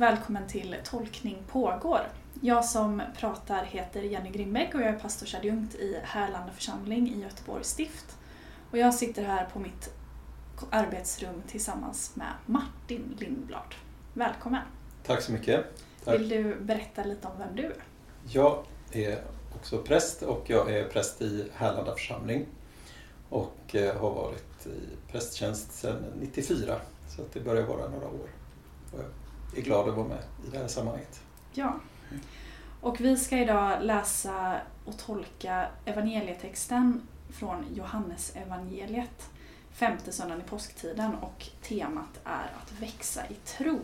och välkommen till Tolkning pågår. Jag som pratar heter Jenny Grimbeck och jag är pastorsadjunkt i Härlanda församling i Göteborgs stift. Och jag sitter här på mitt arbetsrum tillsammans med Martin Lindblad. Välkommen! Tack så mycket. Tack. Vill du berätta lite om vem du är? Jag är också präst och jag är präst i Härlanda församling och eh, har varit i prästtjänst sedan 94 så det börjar vara några år. Är glad att vara med i det här sammanhanget. Ja. Och vi ska idag läsa och tolka evangelietexten från Johannes evangeliet femte söndagen i påsktiden och temat är att växa i tro.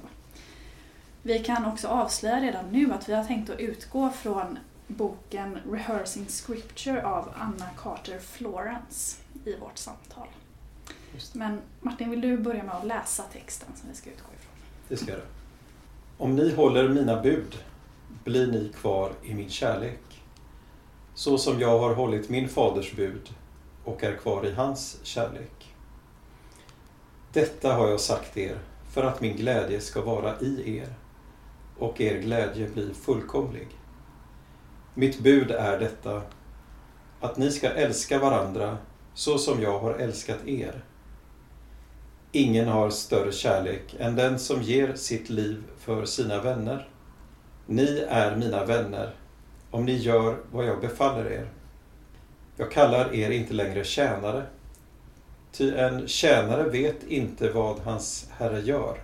Vi kan också avslöja redan nu att vi har tänkt att utgå från boken Rehearsing Scripture av Anna Carter Florence i vårt samtal. Men Martin, vill du börja med att läsa texten som vi ska utgå ifrån? Det ska jag göra. Om ni håller mina bud blir ni kvar i min kärlek. Så som jag har hållit min faders bud och är kvar i hans kärlek. Detta har jag sagt er för att min glädje ska vara i er och er glädje bli fullkomlig. Mitt bud är detta, att ni ska älska varandra så som jag har älskat er. Ingen har större kärlek än den som ger sitt liv för sina vänner. Ni är mina vänner om ni gör vad jag befaller er. Jag kallar er inte längre tjänare, ty en tjänare vet inte vad hans herre gör.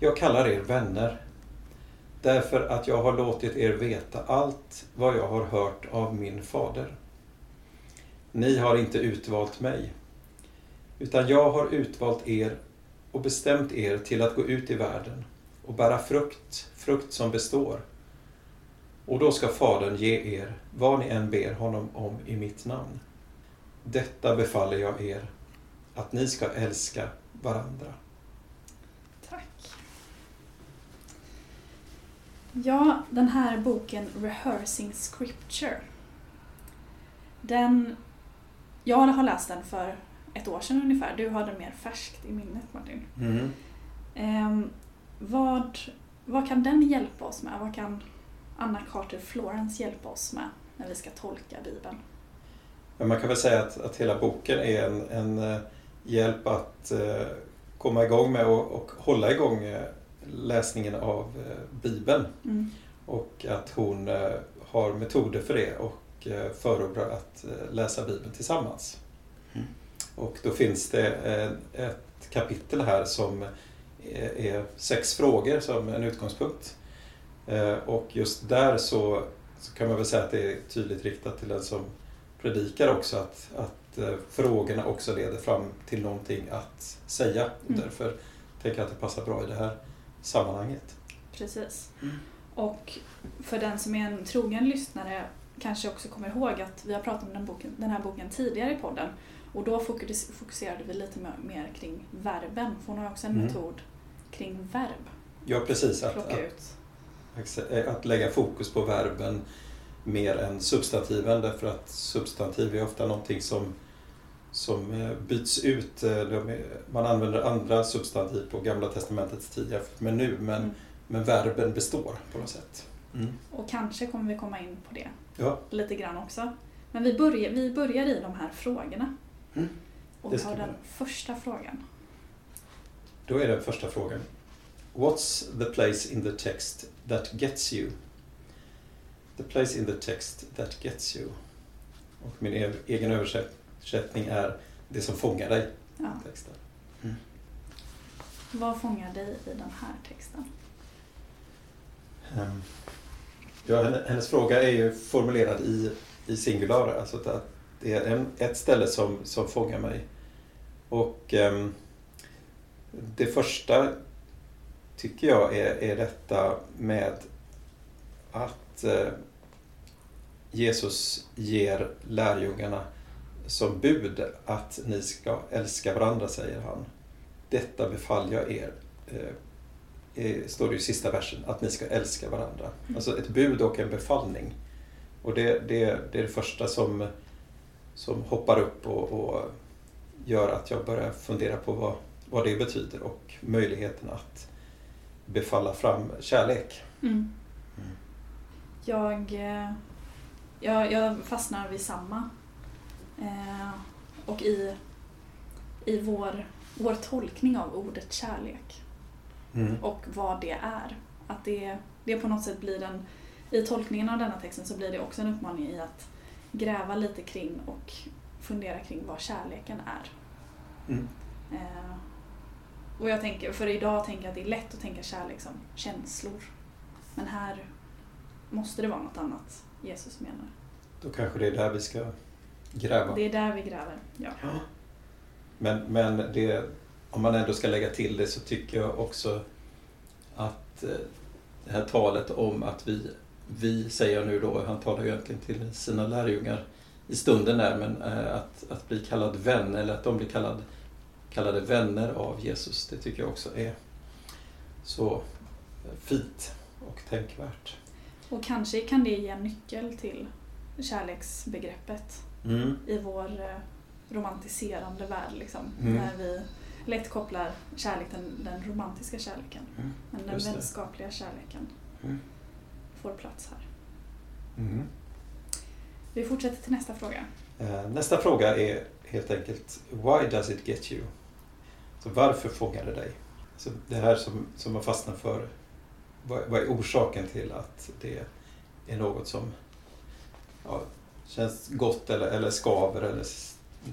Jag kallar er vänner, därför att jag har låtit er veta allt vad jag har hört av min fader. Ni har inte utvalt mig, utan jag har utvalt er och bestämt er till att gå ut i världen och bära frukt, frukt som består. Och då ska Fadern ge er vad ni än ber honom om i mitt namn. Detta befaller jag er, att ni ska älska varandra. Tack. Ja, den här boken Rehearsing Scripture. Den, jag har läst den för ett år sedan ungefär. Du har den mer färskt i minnet Martin. Mm. Eh, vad, vad kan den hjälpa oss med? Vad kan Anna Carter Florence hjälpa oss med när vi ska tolka Bibeln? Men man kan väl säga att, att hela boken är en, en eh, hjälp att eh, komma igång med och, och hålla igång eh, läsningen av eh, Bibeln. Mm. Och att hon eh, har metoder för det och eh, förordrar att läsa Bibeln tillsammans. Och då finns det ett kapitel här som är sex frågor som en utgångspunkt. Och just där så, så kan man väl säga att det är tydligt riktat till den som predikar också att, att frågorna också leder fram till någonting att säga. Mm. Därför tänker jag att det passar bra i det här sammanhanget. Precis. Mm. Och för den som är en trogen lyssnare kanske också kommer ihåg att vi har pratat om den, boken, den här boken tidigare i podden och då fokus, fokuserade vi lite mer, kring verben, för hon har också en Mm. metod kring verb. Ja, precis. Att, att, ut. att lägga fokus på verben mer än substantiven därför att substantiv är ofta någonting som, som eh, byts ut. Eh, Man använder andra substantiv på Gamla Testamentets tid jämfört med nu men, Mm. men verben består på något sätt. Mm. Och kanske kommer vi komma in på det Ja, lite grann också. Men vi börjar, vi börjar i de här frågorna. Mm. Och vi den första frågan. då är den första frågan. What's the place in the text that gets you? The place in the text that gets you. Och min e- egen översättning är det som fångar dig. Ja. Texten. Vad fångar dig i den här texten? Ehm, Ja, henne- hennes fråga är ju formulerad i, i singular, alltså att det är en, ett ställe som, som fångar mig. Och ehm, det första tycker jag är, är detta med att eh, Jesus ger lärjungarna som bud att ni ska älska varandra, säger han. Detta befaller jag er, eh, eh, står det i sista versen, att ni ska älska varandra. Alltså ett bud och en befallning. Och det, det, det är det första som, som hoppar upp och, och gör att jag börjar fundera på vad, vad det betyder och möjligheten att, befalla fram kärlek. Mm. Mm. Jag, eh, jag, jag fastnar vid samma. Eh, och i, i vår, vår tolkning av ordet kärlek Mm. och vad det är. Att det, det på något sätt blir en, i tolkningen av denna texten så blir det också en uppmaning i att gräva lite kring och fundera kring vad kärleken är. Mm. Eh, och jag tänker, för idag tänker jag att det är lätt att tänka kärlek som känslor. Men här måste det vara något annat Jesus menar. Då kanske det är där vi ska gräva. Det är där vi gräver. Ja. Men, men det, om man ändå ska lägga till det så tycker jag också att eh, det här talet om att vi, vi säger nu då, han talar ju egentligen till sina lärjungar i stunden där, men eh, att, att bli kallad vän eller att de blir kallad, kallade vänner av Jesus, det tycker jag också är så fint och tänkvärt. Och kanske kan det ge en nyckel till kärleksbegreppet Mm. i vår eh, romantiserande värld. Liksom, Mm. När vi lätt kopplar kärlek till den, den romantiska kärleken. Mm. Men den vänskapliga kärleken Mm. Får plats här. Mm. Vi fortsätter till nästa fråga. Eh, Nästa fråga är helt enkelt Why does it get you? Så varför fångar det dig? Så det här som, som man fastnar för, vad, vad är orsaken till att det är något som ja, känns gott eller, eller skaver eller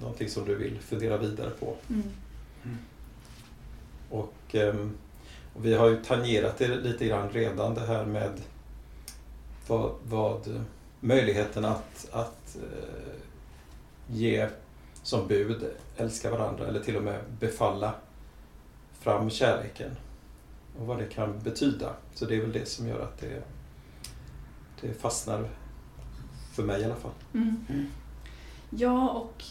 någonting som du vill fundera vidare på? Mm. Och, ehm, och vi har ju tangerat det lite grann redan det här med vad, vad möjligheten att, att eh, ge som bud, älska varandra eller till och med befalla fram kärleken. Och vad det kan betyda. Så det är väl det som gör att det, det fastnar för mig i alla fall. Mm. Mm. Ja, och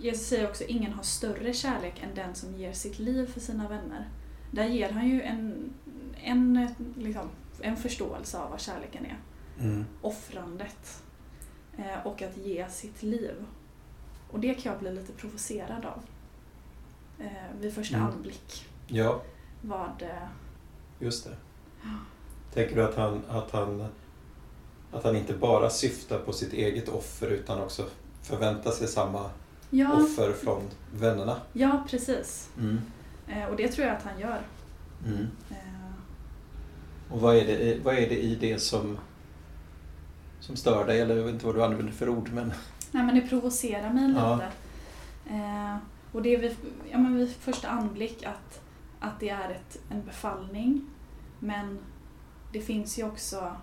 Jesus säger också ingen har större kärlek än den som ger sitt liv för sina vänner. Där ger han ju en, en, liksom, en förståelse av vad kärleken är. Mm. Offrandet. Eh, och att ge sitt liv. Och det kan jag bli lite provocerad av. Eh, vid första Mm. anblick. Ja, Vad... Eh, just det. Ja. Tänker du att han, att, han, att han inte bara syftar på sitt eget offer utan också förväntar sig samma ja, offer från vännerna? ja, precis. Mm. Eh, och det tror jag att han gör. Mm. Och vad är, det, i- vad är det i det som, som stör dig? Eller jag vet inte vad du använder för ord. Men... Nej men det provocerar mig lite. Ja. Eh, och det är vid, ja, men vid första anblick att, att det är ett, en befallning. Men det finns ju också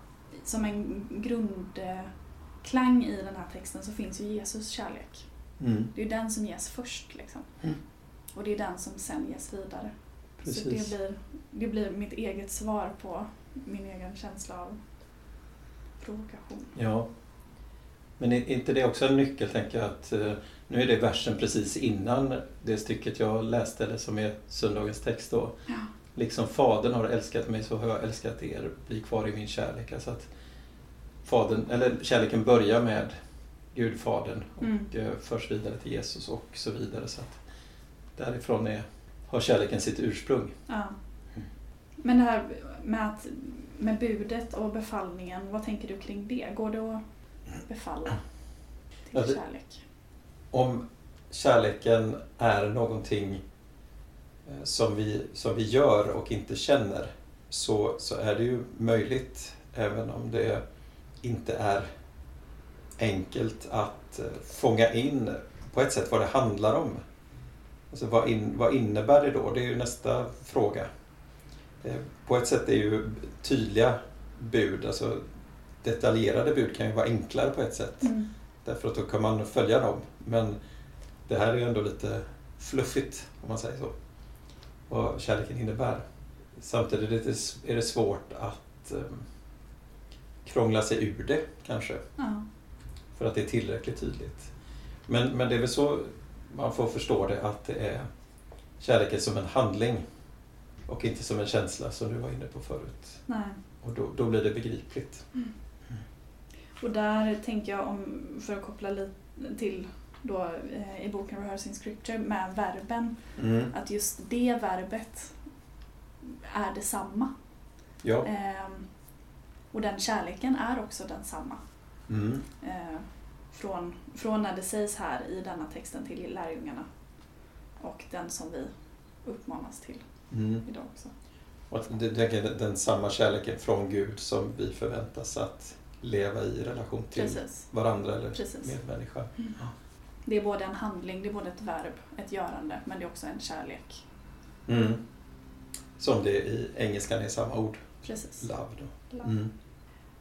som en grundklang i den här texten så finns ju Jesus kärlek. Mm. Det är den som ges först liksom. Mm. Och det är den som sen ges vidare. Så Precis. det blir, det blir mitt eget svar på min egen känsla av provokation. Ja. Men är inte det också en nyckel, tänker jag, att eh, nu är det versen precis innan det stycket jag läste, eller som är söndagens text då. Ja. Liksom Fadern har älskat mig så har jag älskat er, bli kvar i min kärlek. Alltså att fadern, eller kärleken börjar med Gud, Fadern och Mm. eh, förs vidare till Jesus och så vidare. Så att därifrån är, har kärleken sitt ursprung. Ja. Mm. Men det här med, att, med budet och befallningen, vad tänker du kring det? Går det att befalla till Ja, kärlek? Om kärleken är någonting eh, som vi, som vi gör och inte känner så, så är det ju möjligt, även om det inte är enkelt, att eh, fånga in på ett sätt vad det handlar om. Alltså vad, in, vad innebär det då? Det är ju nästa fråga. Eh, På ett sätt är ju tydliga bud, alltså detaljerade bud kan ju vara enklare på ett sätt. Mm. Därför att då kan man följa dem. Men det här är ju ändå lite fluffigt, om man säger så. Vad kärleken innebär. Samtidigt är det- är det svårt att um, krångla sig ur det, kanske. Ja. För att det är tillräckligt tydligt. Men, men det är väl så man får förstå det, att det är kärleken som en handling. Och inte som en känsla, som du var inne på förut. Nej. Och då, då blir det begripligt. Och där tänker jag, om, för att koppla lite till då, eh, i boken Rehearsing Scripture med verben, Mm. att just det verbet är detsamma. Ja. Ehm, och den kärleken är också densamma. Mm. Eh, från, från när det sägs här i denna texten till lärjungarna och den som vi uppmanas till Mm. idag också. Och det är den samma kärleken från Gud som vi förväntas att leva i relation till Precis. varandra eller Precis. medmänniska. Det är både en handling, det är både ett verb, ett görande, men det är också en kärlek. Mm. Som det i engelskan är samma ord, Precis. love. Love. Mm.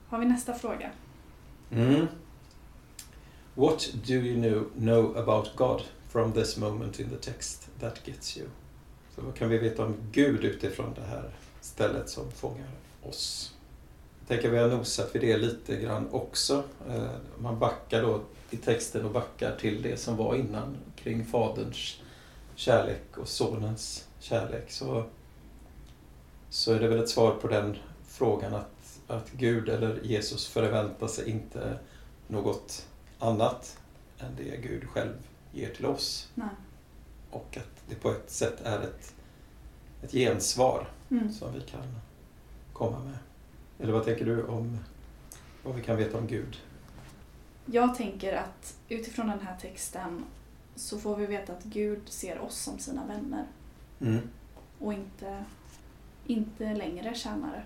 Har vi nästa fråga? What do you know, know about God from this moment in the text that gets you? Så vad kan vi veta om Gud utifrån det här stället som fångar oss? Jag tänker vi har nosat vid det lite grann också. Eh, man backar då i texten och backar till det som var innan kring Faderns kärlek och Sonens kärlek. Så, så är det väl ett svar på den frågan att, att Gud eller Jesus förväntar sig inte något annat än det Gud själv ger till oss. Nej. Och att det på ett sätt är ett, ett gensvar Mm. som vi kan komma med. Eller vad tänker du om vad vi kan veta om Gud? Jag tänker att utifrån den här texten så får vi veta att Gud ser oss som sina vänner Mm. och inte, inte längre tjänare,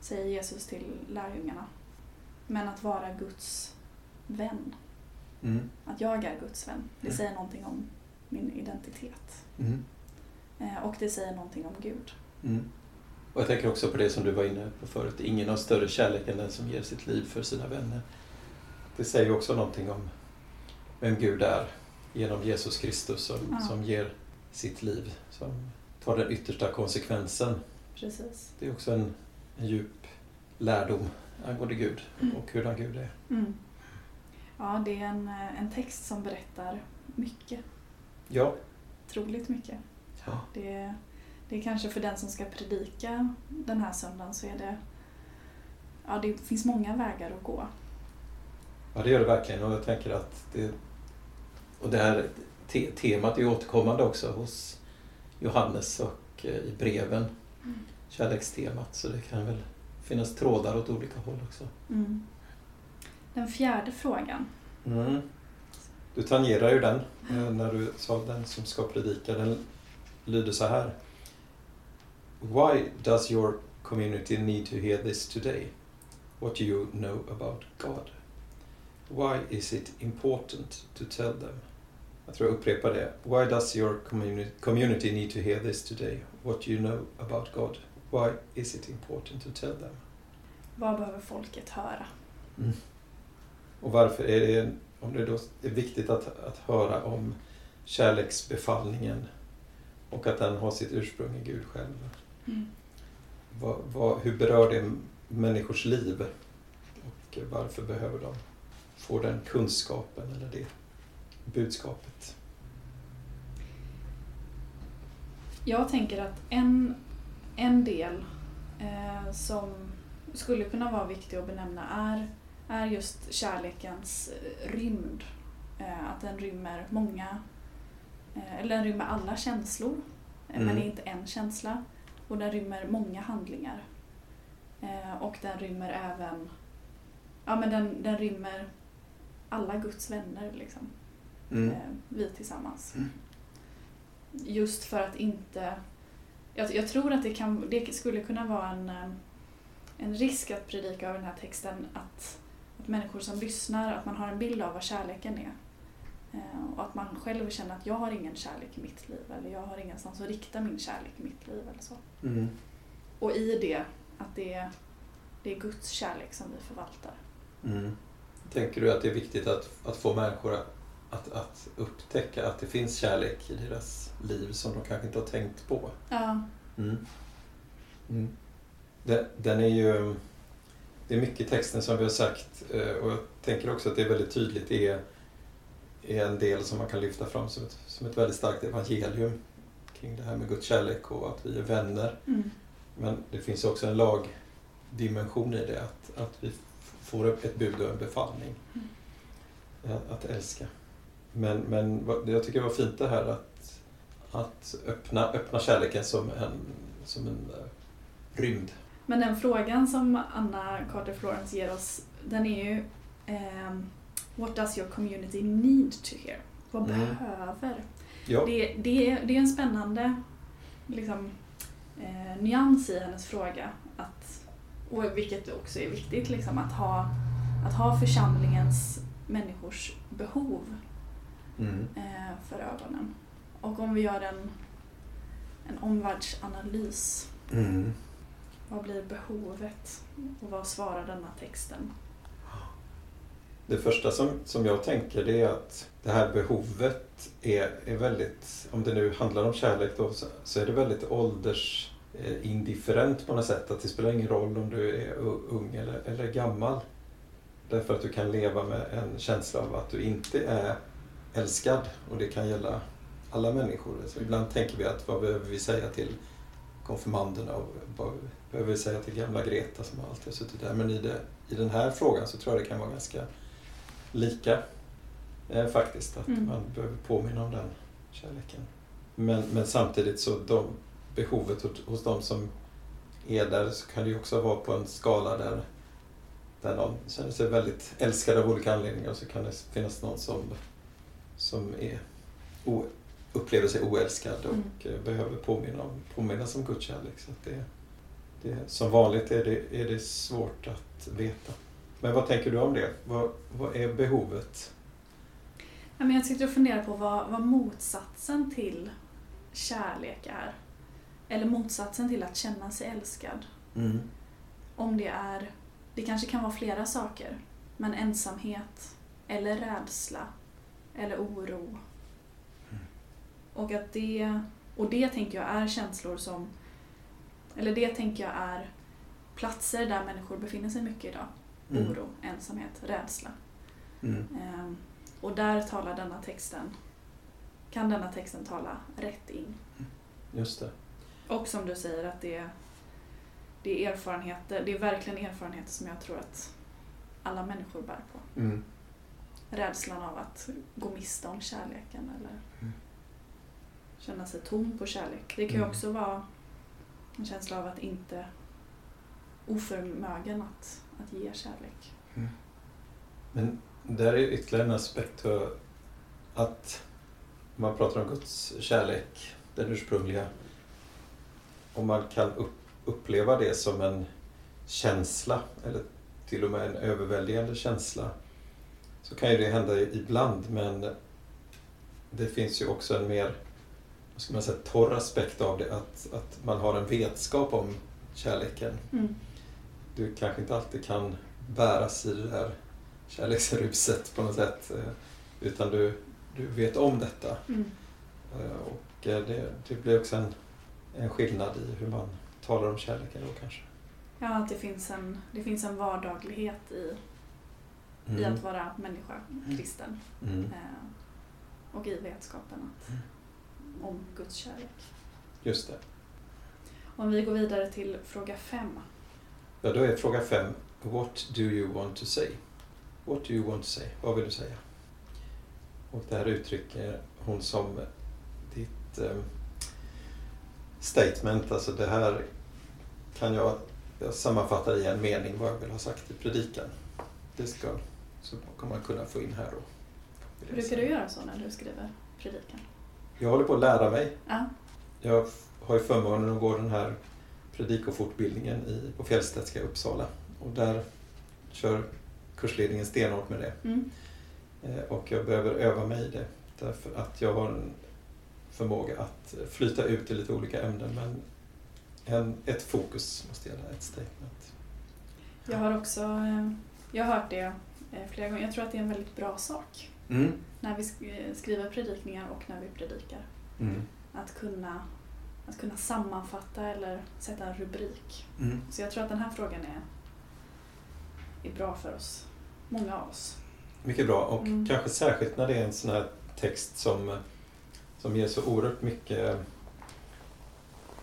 säger Jesus till lärjungarna. Men att vara Guds vän. Mm. Att jag är Guds vän. Det Mm. säger någonting om min identitet. Mm. Eh, Och det säger någonting om Gud. Mm. Och jag tänker också på det som du var inne på förut. Ingen har större kärlek än den som ger sitt liv för sina vänner. Det säger också någonting om vem Gud är genom Jesus Kristus som, Ja. som ger sitt liv, som tar den yttersta konsekvensen. Precis. Det är också en, en djup lärdom angående Gud Mm. och hurdan Gud är. Ja, det är en, eh, en text som berättar mycket. Ja. Otroligt mycket. ja. Det, är- det är kanske för den som ska predika den här söndagen så är det... Ja, det finns många vägar att gå. Ja, det gör det verkligen och jag tänker att det... Och det här te temat är återkommande också hos Johannes och eh, i breven. Mm. Kärlekstemat, så det kan väl finnas trådar åt olika håll också. Mm. Den fjärde frågan. Mm. Du tangerar ju den eh, när du sa den som ska predika. Den lyder så här. Why does your community need to hear this today? What do you know about God? Why is it important to tell them? Jag tror jag upprepar det. Why does your communi- community need to hear this today? What do you know about God? Why is it important to tell them? Vad behöver folket höra? Mm. Och varför är det, om det då är viktigt att, att höra om kärleksbefallningen och att den har sitt ursprung i Gud själv. Mm. Vad, vad, hur berör det människors liv? Och varför behöver de få den kunskapen eller det budskapet? Jag tänker att en, en del eh, som skulle kunna vara viktig att benämna är, är just kärlekens eh, rymd. Eh, att den rymmer många, eh, eller den rymmer alla känslor, men Mm. det är inte en känsla. Och den rymmer många handlingar. Och den rymmer även, ja men den, den rymmer alla Guds vänner liksom Mm. vi tillsammans. Mm. Just för att inte... Jag, jag tror att det, kan, det skulle kunna vara en, en risk att predika över den här texten att människor som lyssnar, att man har en bild av vad kärleken är. Eh, och att man själv känner att jag har ingen kärlek i mitt liv eller jag har ingenstans att rikta min kärlek i mitt liv eller så. Mm. Och i det, att det är, det är Guds kärlek som vi förvaltar. Mm. Tänker du att det är viktigt att, att få människor att, att, upptäcka att det finns kärlek i deras liv som de kanske inte har tänkt på? Ja, Mm. Mm. Den, den är ju... Det är mycket i texten som vi har sagt eh, och jag tänker också att det är väldigt tydligt. Är, är en del som man kan lyfta fram som ett, som ett väldigt starkt evangelium kring det här med Guds kärlek och att vi är vänner. mm. Men det finns också en lagdimension i det, att, att vi får ett bud och en befallning. Mm. Att, att älska. Men, men jag tycker det var fint det här att, att öppna, öppna kärleken som en, som en eh, rymd. Men den frågan som Anna Carter Florence ger oss, den är ju ehm, What does your community need to hear? Vad Mm. behöver? Ja, Det, det, är, det är en spännande liksom, eh, nyans i hennes fråga. Att, och vilket också är viktigt, liksom, att, ha, att ha församlingens människors behov mm. eh, för ögonen. Och om vi gör en, en omvärldsanalys, Mm vad blir behovet och vad svarar denna texten? Det första som, som jag tänker det är att det här behovet är, är väldigt, om det nu handlar om kärlek då, så, så är det väldigt åldersindifferent på något sätt. Att det spelar ingen roll om du är ung eller, eller gammal. Därför att du kan leva med en känsla av att du inte är älskad och det kan gälla alla människor. Så ibland tänker vi att vad behöver vi säga till konfirmanderna och vad behöver vi säga till gamla Greta som alltid har suttit där. Men i, det, i den här frågan så tror jag det kan vara ganska lika eh, faktiskt. Att Mm. man behöver påminna om den kärleken. Men, men samtidigt så de, behovet hos, hos de som är där så kan det ju också vara på en skala där, där någon känner sig väldigt älskad av olika anledningar och så kan det finnas någon som, som är upplever sig oälskad och Mm. eh, behöver påminna om, påminnas om Guds kärlek. Så det, det, som vanligt är det, är det svårt att veta. Men vad tänker du om det? Vad, vad är behovet? Ja, men jag sitter och funderar på vad, vad motsatsen till kärlek är. Eller motsatsen till att känna sig älskad. Om det är, det kanske kan vara flera saker, men ensamhet eller rädsla eller oro. Och att det, och det tänker jag är känslor som, eller det tänker jag är platser där människor befinner sig mycket idag. Mm. Oro, ensamhet, rädsla. Mm. Ehm, och där talar denna texten, kan denna texten tala rätt in. Just det. Och som du säger att det, det är erfarenheter, det är verkligen erfarenheter som jag tror att alla människor bär på. Mm. Rädslan av att gå miste om kärleken eller Mm. Känna sig tom på kärlek. Det kan ju Mm. också vara en känsla av att inte oförmögen att, att ge kärlek. Men där är ytterligare en aspekt för att man pratar om Guds kärlek, den ursprungliga. Om man kan upp, uppleva det som en känsla eller till och med en överväldigande känsla så kan ju det hända ibland men det finns ju också en mer vad ska man säga, torr aspekt av det att, att man har en vetskap om kärleken. Mm. Du kanske inte alltid kan bäras i det där kärleksruset på något sätt. eh, Utan du, du vet om detta. Mm. Eh, Och eh, det, det blir också en, en skillnad i hur man talar om kärleken då kanske. Ja, att det finns en, det finns en vardaglighet i, i att vara människa, kristen. Mm. Eh, och i vetskapen att, om Guds kärlek. Just det. Om vi går vidare till fråga fem. Ja, då är fråga fem. What do you want to say? What do you want to say? Vad vill du säga? Och det här uttrycker hon som ditt eh, statement. Alltså det här kan jag, jag sammanfatta i en mening vad jag vill ha sagt i predikan. Det ska så kommer man kunna få in här då. Brukar du göra så när du skriver predikan? Jag håller på att lära mig. Ja. Jag har ju förmånen att gå den här predikofortbildningen i, på Fjällstedtska i Uppsala. Och där kör kursledningen stenhårt med det. Mm. Eh, Och jag behöver öva mig i det. Därför att jag har en förmåga att flyta ut i lite olika ämnen. Men en, ett fokus måste gälla, ett statement. Jag har också eh, jag har hört det eh, flera gånger. Jag tror att det är en väldigt bra sak Mm. när vi eh, skriver predikningar och när vi predikar. Mm. Att kunna, att kunna sammanfatta eller sätta en rubrik. Mm. Så jag tror att den här frågan är, är bra för oss. Många av oss. Mycket bra och Mm. kanske särskilt när det är en sån här text som, som ger så oerhört mycket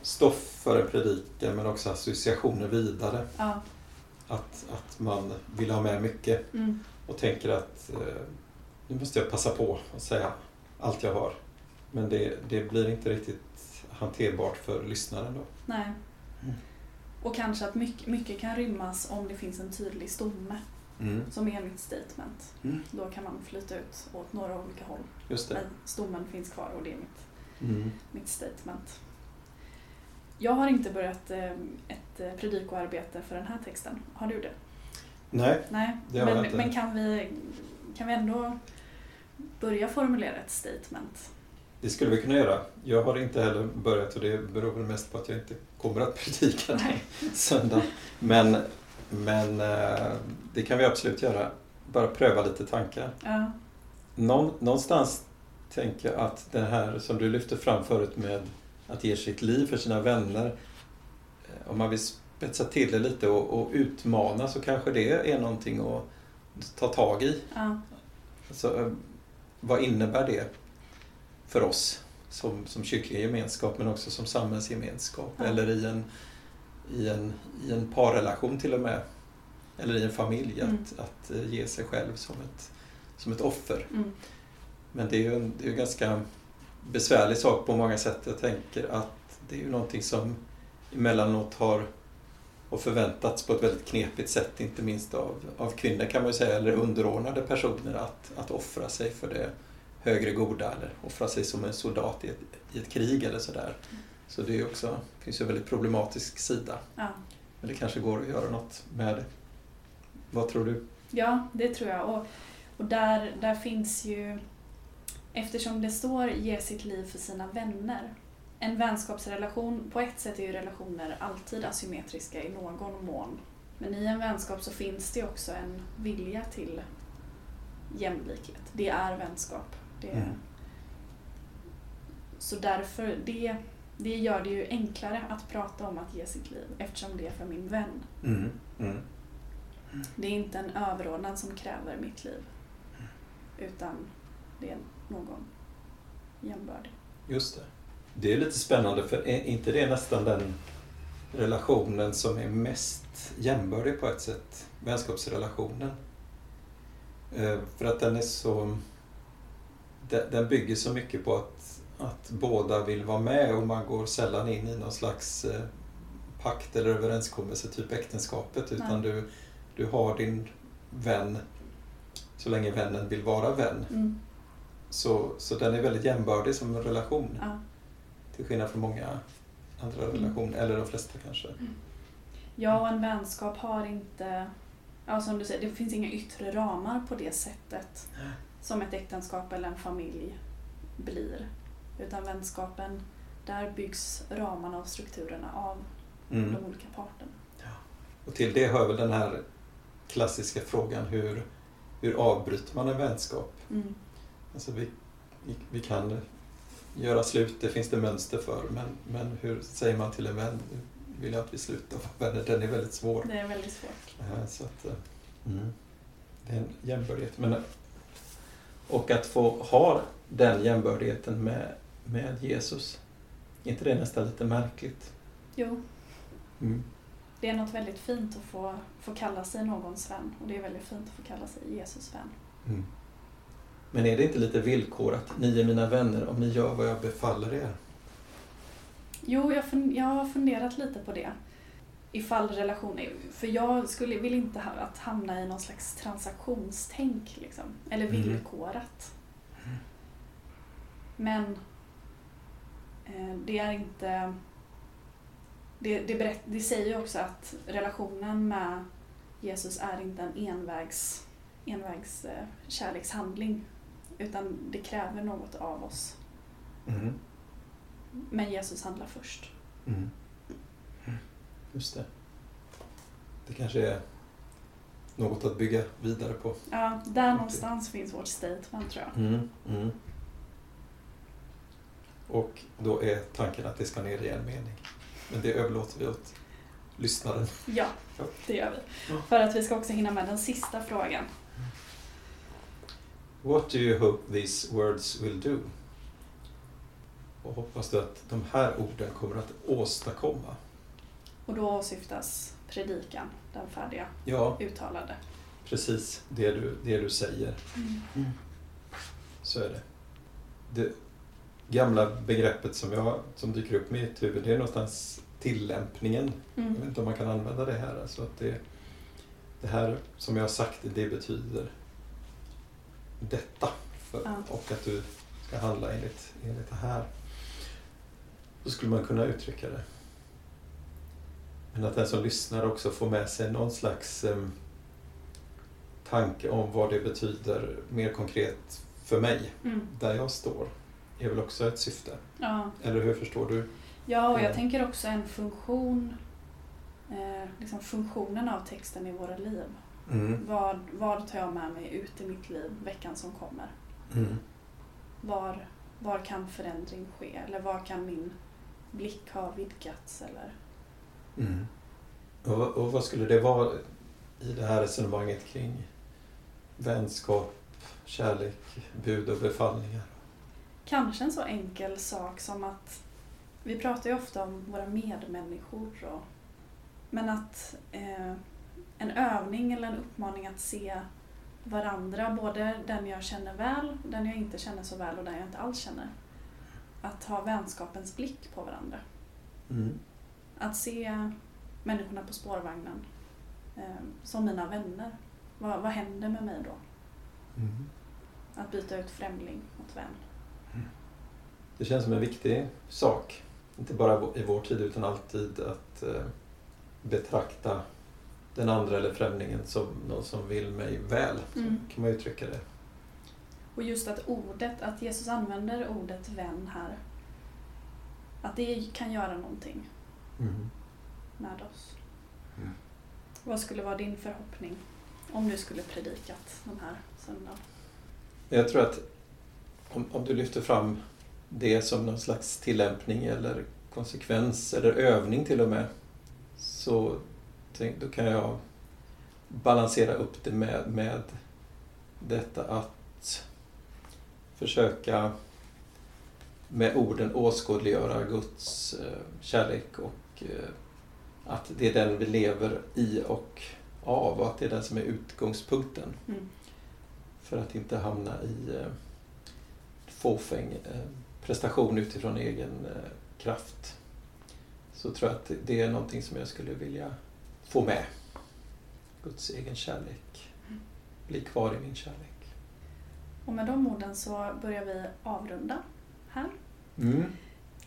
stoff för en predikan men också associationer vidare. Ja. Att, att man vill ha med mycket Mm. och tänker att eh, nu måste jag passa på att säga allt jag har. Men det, det blir inte riktigt hanterbart för lyssnaren då. Nej. Mm. Och kanske att mycket, mycket kan rymmas om det finns en tydlig stomme Mm. som är mitt statement. Mm. Då kan man flytta ut åt några olika håll. Just det. Men stommen finns kvar och det är mitt, Mm. mitt statement. Jag har inte börjat eh, ett eh, predikoarbete för den här texten. Har du det? Nej, Nej, Det har jag men, inte. men kan, vi, kan vi ändå börja formulera ett statement? det skulle vi kunna göra. Jag har inte heller börjat och det beror väl mest på att jag inte kommer att predika Nej. söndag. Men, men eh, det kan vi absolut göra. Bara pröva lite tankar. Ja, Någon, någonstans tänker jag att det här som du lyfte fram förut med att ge sitt liv för sina vänner. eh, Om man vill spetsa till det lite och, och utmana så kanske det är någonting att ta tag i. ja, Alltså, eh, vad innebär det för oss som, som kyrklig gemenskap men också som samhällsgemenskap Ja. eller i en, i, en, i en parrelation till och med. Eller i en familj Mm. att, att eh, ge sig själv som ett, som ett offer. mm, Men det är ju en, det är en ganska besvärlig sak på många sätt. Jag tänker att det är ju någonting som emellanåt har, har förväntats på ett väldigt knepigt sätt, inte minst av, av kvinnor kan man ju säga, eller underordnade personer, att, att offra sig för det högre goda eller offra sig som en soldat i ett, i ett krig eller sådär. Så det är också, finns ju en väldigt problematisk sida. ja. Men det kanske går att göra något med det. Vad tror du? ja, det tror jag. Och, och där, där finns ju, eftersom det står ge sitt liv för sina vänner. En vänskapsrelation, på ett sätt är ju relationer alltid asymmetriska i någon mån. Men i en vänskap så finns det också en vilja till jämlikhet. Det är vänskap. Det Mm. Så därför, det, det gör det ju enklare att prata om att ge sitt liv eftersom det är för min vän. Mm. Mm. Det är inte en överordnad som kräver mitt liv. Utan det är någon jämbördig. Just det. Det är lite spännande för är inte det nästan den relationen som är mest jämbördig på ett sätt? Vänskapsrelationen. Eh, För att den är så... den- bygger så mycket på att, att båda vill vara med och man går sällan in i någon slags eh, pakt eller överenskommelse, typ äktenskapet. Utan Nej. du, du har din vän så länge vännen vill vara vän. Mm. Så, så den är väldigt jämbördig som en relation. Ja. Till skillnad från många andra Mm. relationer, eller de flesta kanske. Jag och en vänskap har inte, ja som du säger, det finns inga yttre ramar på det sättet som ett äktenskap eller en familj blir. Utan vänskapen, där byggs ramarna och strukturerna av Mm. de olika parterna. Och till det hör väl den här klassiska frågan hur, hur avbryter man en vänskap? Mm. Alltså vi, vi, vi kan göra slut, det finns det mönster för, men, men hur säger man till en vän, "Nu vill jag att vi slutar vara vänner? Den är väldigt svår. Det är väldigt svårt. Eh, Så att, eh, mm. Det är en jämbördighet. Men, och att få ha den jämbördigheten med, med Jesus, är inte det nästan lite märkligt? Jo, Mm. det är något väldigt fint att få, få kalla sig någons vän. Och det är väldigt fint att få kalla sig Jesus vän. Mm. Men är det inte lite villkorat? Ni är mina vänner om ni gör vad jag befaller er. Jo, jag, fun- jag har funderat lite på det. Ifall relationer... För jag skulle, vill inte ha, att hamna i någon slags transaktionstänk. Liksom, eller Mm. villkorat. Men eh, det är inte... Det, det, berätt, det säger ju också att relationen med Jesus är inte en envägs, envägs eh, kärlekshandling. Utan det kräver något av oss. Mm. Men Jesus handlar först. Mm. Just det. Det kanske är något att bygga vidare på. Ja, där någonstans finns vårt statement tror jag. Mm. Mm. Och då är tanken att det ska ner i en mening. Men det överlåter vi åt lyssnaren. Ja, det gör vi. För att vi ska också hinna med den sista frågan. What do you hope these words will do? Och hoppas du att de här orden kommer att åstadkomma? Och då åsyftas predikan, den färdiga, Ja, uttalade. precis det du, det du säger. Så är det. det. gamla begreppet som, jag, som dyker upp i mitt huvud, det är någonstans tillämpningen. Jag vet Mm. inte om man kan använda det här. Alltså att det, det här som jag har sagt, det betyder detta. För, Ja. Och att du ska handla enligt, enligt det här. Så skulle man kunna uttrycka det. Men att den som lyssnar också får med sig någon slags em, tanke om vad det betyder mer konkret för mig, Mm. där jag står, är väl också ett syfte. Ja. Eller hur förstår du? ja, och jag Mm. tänker också en funktion, eh, liksom funktionen av texten i våra liv. Mm. Vad, vad tar jag med mig ut i mitt liv veckan som kommer? Mm. Var, var kan förändring ske? Eller var kan min blick ha vidgats? Eller? Mm. Och, och vad skulle det vara i det här resonemanget kring vänskap, kärlek, bud och befallningar? Kanske en så enkel sak som att vi pratar ju ofta om våra medmänniskor. Och, men att eh, en övning eller en uppmaning att se varandra, både den jag känner väl, den jag inte känner så väl och den jag inte alls känner. Att ha vänskapens blick på varandra. Mm. Att se människorna på spårvagnen eh, som mina vänner. Vad, vad händer med mig då? Mm. Att byta ut främling mot vän. Det känns som en viktig sak, inte bara i vår tid utan alltid att eh, betrakta den andra eller främlingen som någon som vill mig väl. Mm. kan man uttrycka det. Och just att ordet, att Jesus använder ordet vän här. Att det kan göra någonting Mm. med oss. Mm. Vad skulle vara din förhoppning om du skulle predikat den här söndagen? Jag tror att om, om du lyfter fram det som någon slags tillämpning eller konsekvens eller övning till och med så tänk, då kan jag balansera upp det med, med detta att försöka med orden åskådliggöra Guds eh, kärlek och eh, att det är den vi lever i och av och att det är den som är utgångspunkten Mm. för att inte hamna i eh, fåfäng prestation utifrån egen kraft. Så tror jag att det- det är någonting som jag skulle vilja få med. Guds egen kärlek. Bli kvar i min kärlek. Och med de orden så börjar vi avrunda här. Mm.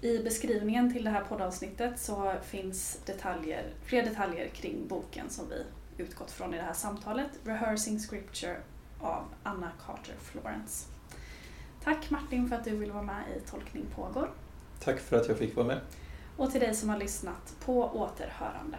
I beskrivningen till det här poddavsnittet så finns detaljer, fler detaljer kring boken som vi utgått från i det här samtalet. Rehearsing Scripture av Anna Carter Florence. Tack Martin för att du ville vara med i Tolkning pågår. Tack för att jag fick vara med. Och till dig som har lyssnat, på återhörande.